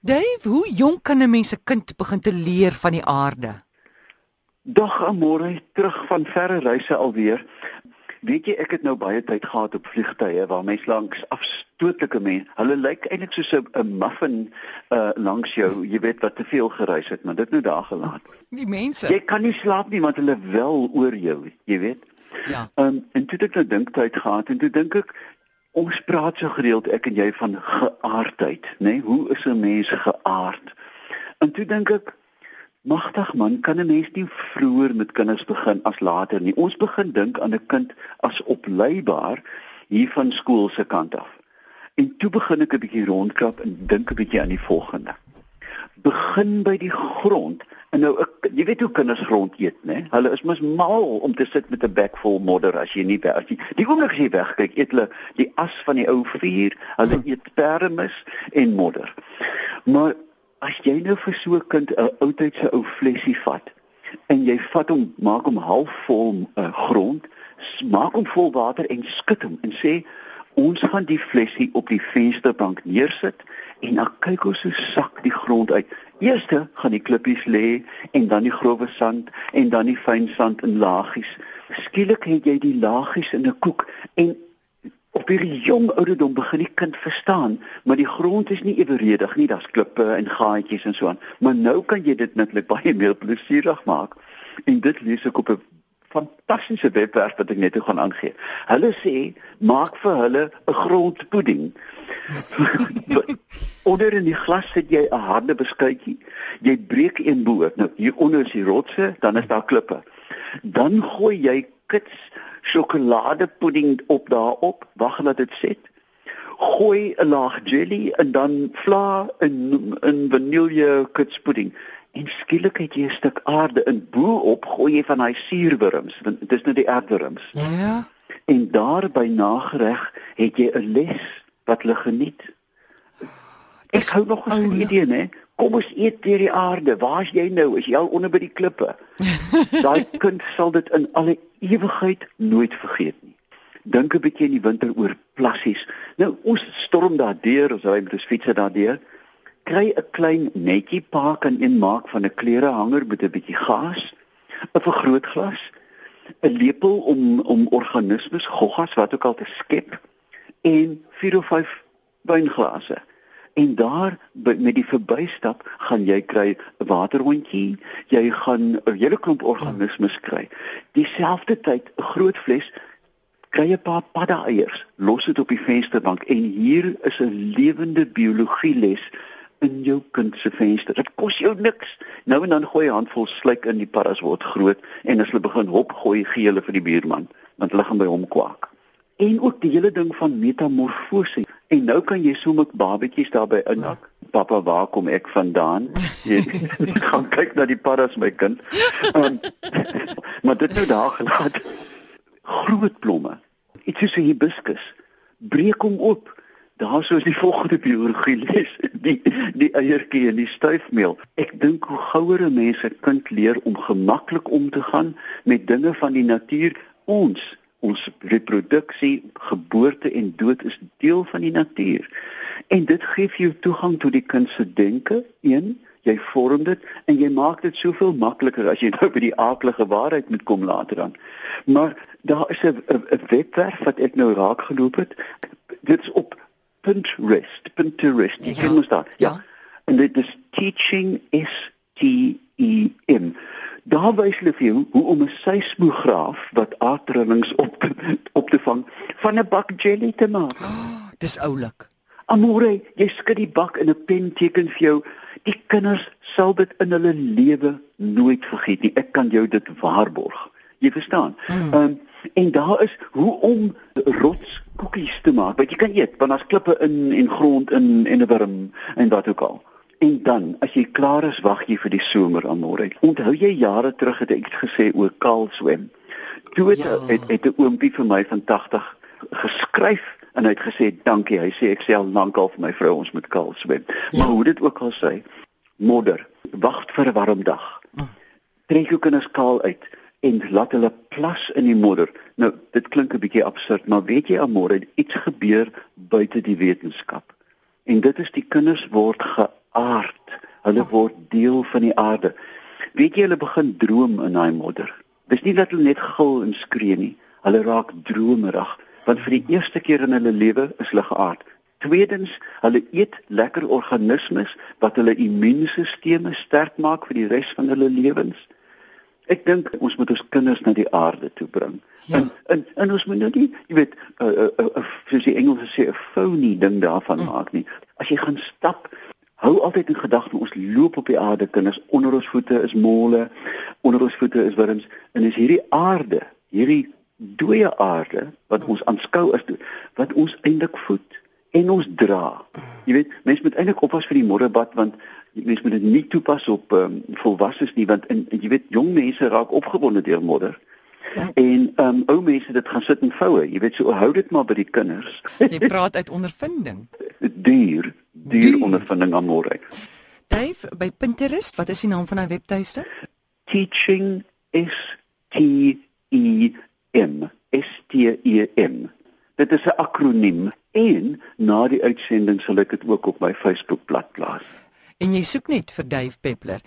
Dave, hoe jonk kan 'n mens 'n kind begin te leer van die aarde? Dag amore terug van verre reise alweer. Weet jy ek het nou baie tyd gehad op vliegtye waar mense langs afstootlike mense, hulle lyk eintlik soos 'n muffin uh langs jou, jy weet wat te veel gereis het, maar dit nou daar gelaat. Die mense. Jy kan nie slaap nie want hulle wel oor jou, jy weet. Ja. Ehm um, en toe het ek nou dink tyd gehad en toe dink ek ons praat so gereeld ek en jy van geaardheid, nê? Nee? Hoe is 'n mens geaard? En toe dink ek Magtig man, kan 'n mens nie vroeër met kinders begin as later nie. Ons begin dink aan 'n kind as opleibaar hier van skool se kant af. En toe begin ek 'n bietjie rondkrap en dink 'n bietjie aan die volgende. Begin by die grond. En nou ek jy weet hoe kinders grond eet, né? Hulle is mos mal om te sit met 'n bek vol modder as jy nie as jy die oomblik as jy wegkyk, eet hulle die as van die ou vuur, hulle hmm. eet permis en modder. Maar as jy nou vir so 'n kind 'n oudheidse ou flesie vat en jy vat hom maak hom half vol uh, grond maak hom vol water en skud hom en sê ons gaan die flesie op die vensterbank neersit en dan kyk ons hoe sak die grond uit eerste gaan die klippies lê en dan die grove sand en dan die fyn sand in laagies skielik het jy die laagies in 'n koek en op hierdie jong ouderdom begin die kind verstaan, maar die grond is nie eweredig nie, daar's klippe en gaatjies en so aan. Maar nou kan jy dit netlik baie meer plesierig maak. En dit lees ek op 'n fantastiese webwerf wat ek net toe gaan aangee. Hulle sê maak vir hulle 'n grondpudding. Onder in die glas sit jy 'n harde beskuitjie. Jy breek een boord. Nou hier onder is die rotse, dan is daar klippe. Dan gooi jy kits sjokoladepudding op daarop, wag laat dit set. Gooi 'n laag jelly en dan vla in in vanille kitspudding. En skielik het jy 'n stuk aarde in bo op gooi jy van daai suurwurms, want dit is nou die aardwurms. Ja. En daar by nagereg het jy 'n les wat hulle geniet. Ek hou nog 'n idee, né? Kom ons eet deur die aarde. Waar's jy nou? Is jy al onder by die klippe? Daai kind sal dit in alle ewigheid nooit vergeet nie. Dink 'n bietjie in die winter oor plassies. Nou ons storm daar deur, ons ry met ons fietsse daar deur. Kry 'n klein netjie paak en een maak van 'n klerehanger met 'n bietjie gas, 'n vergrootglas, 'n lepel om om organismes, goggas wat ook al te skep en 4 of 5 wynglase. En daar met die verbystap gaan jy kry 'n waterhondjie, jy gaan 'n hele klomp organismes kry. Dieselfde tyd 'n groot fles kry 'n paar padda eiers, los dit op die vensterbank en hier is 'n lewende biologie les in jou kind se venster. Dit kos jou niks. Nou en dan gooi 'n handvol sluk in die paddas word groot en as hulle begin hop gooi gee hulle vir die buurman want hulle gaan by hom kwak. En ook die hele ding van metamorfose En nou kan jy sommer babetjies daarby inhak. Pappa, waar kom ek vandaan? Jy gaan kyk na die paddas my kind. Um, maar dit nou daar gelaat. Groot blomme. Iets soos 'n hibiscus. Breek hom op. Daar sou is die volgende biologie les. Die die eiertjie en die stuifmeel. Ek dink hoe gouer mense kind leer om gemaklik om te gaan met dinge van die natuur ons ons reproduksie, geboorte en dood is deel van die natuur. En dit gee vir jou toegang tot die kind se denke. Een, jy vorm dit en jy maak dit soveel makliker as jy nou by die aardige waarheid moet kom later dan. Maar daar is 'n webwerf wat ek nou raak geloop het. Dit is op Pinterest, Pinterest. Jy ja. ken mos daar. Ja. ja. En dit is teaching is T E M. Daar wys hulle vir jou hoe om 'n seismograaf wat aardrillings op op te vang van 'n bak jelly te maak. Oh, dis oulik. Amore, jy skud die bak in 'n pen teken vir jou. Die kinders sal dit in hulle lewe nooit vergeet nie. Ek kan jou dit waarborg. Jy verstaan? Hmm. Ehm um, en daar is hoe om rotskoekies te maak. Wat jy kan eet, want daar's klippe in en grond in en 'n wurm en wat ook al. En dan, as jy klaar is, wag jy vir die somer aan môre. Onthou jy jare terug het ek gesê oor kaal swem? Toe het, ja. het, het 'n oompie vir my van 80 geskryf en hy het gesê dankie. Hy sê ek sê al lank al vir my vrou ons moet kaal swem. Ja. Maar hoe dit ook al sê, modder, wag vir 'n warm dag. Hm. Trek jou kinders kaal uit en laat hulle plas in die modder. Nou, dit klink 'n bietjie absurd, maar weet jy almore iets gebeur buite die wetenskap. En dit is die kinders word ge aard. Hulle word deel van die aarde. Weet jy hulle begin droom in daai modder. Dis nie dat hulle net gil en skree nie. Hulle raak dromerig want vir die eerste keer in hulle lewe is hulle geaard. Tweedens, hulle eet lekker organismes wat hulle immuunstelsel sterk maak vir die res van hulle lewens. Ek dink ons moet ons kinders na die aarde toe bring. Ja. En, en en ons moet nou nie, jy weet, uh, 'n uh, uh, soos die Engelse sê 'n phony ding daarvan mm. maak nie. As jy gaan stap, hou altyd in gedagte ons loop op die aarde, kinders, onder ons voete is molle, onder ons voete is wurms en is hierdie aarde, hierdie dooie aarde wat ons aanskou is wat ons eintlik voed en ons dra. Jy weet, mense moet eintlik oppas vir die modderbad want mense moet dit nie toepas op um, volwassenes nie want en jy weet jong mense raak opgewonde deur modder. Ja. En ehm um, ou mense dit gaan sit en voue. Jy weet so hou dit maar by die kinders. Jy praat uit ondervinding. Duur, duur ondervinding aan môre. Dave, by Pinterest, wat is die naam van daai webtuiste? Teaching is T E M S T E M. Dit is 'n akroniem en na die uitsending sal ek dit ook op my Facebookblad plaas. En jy soek net vir Dave Peppler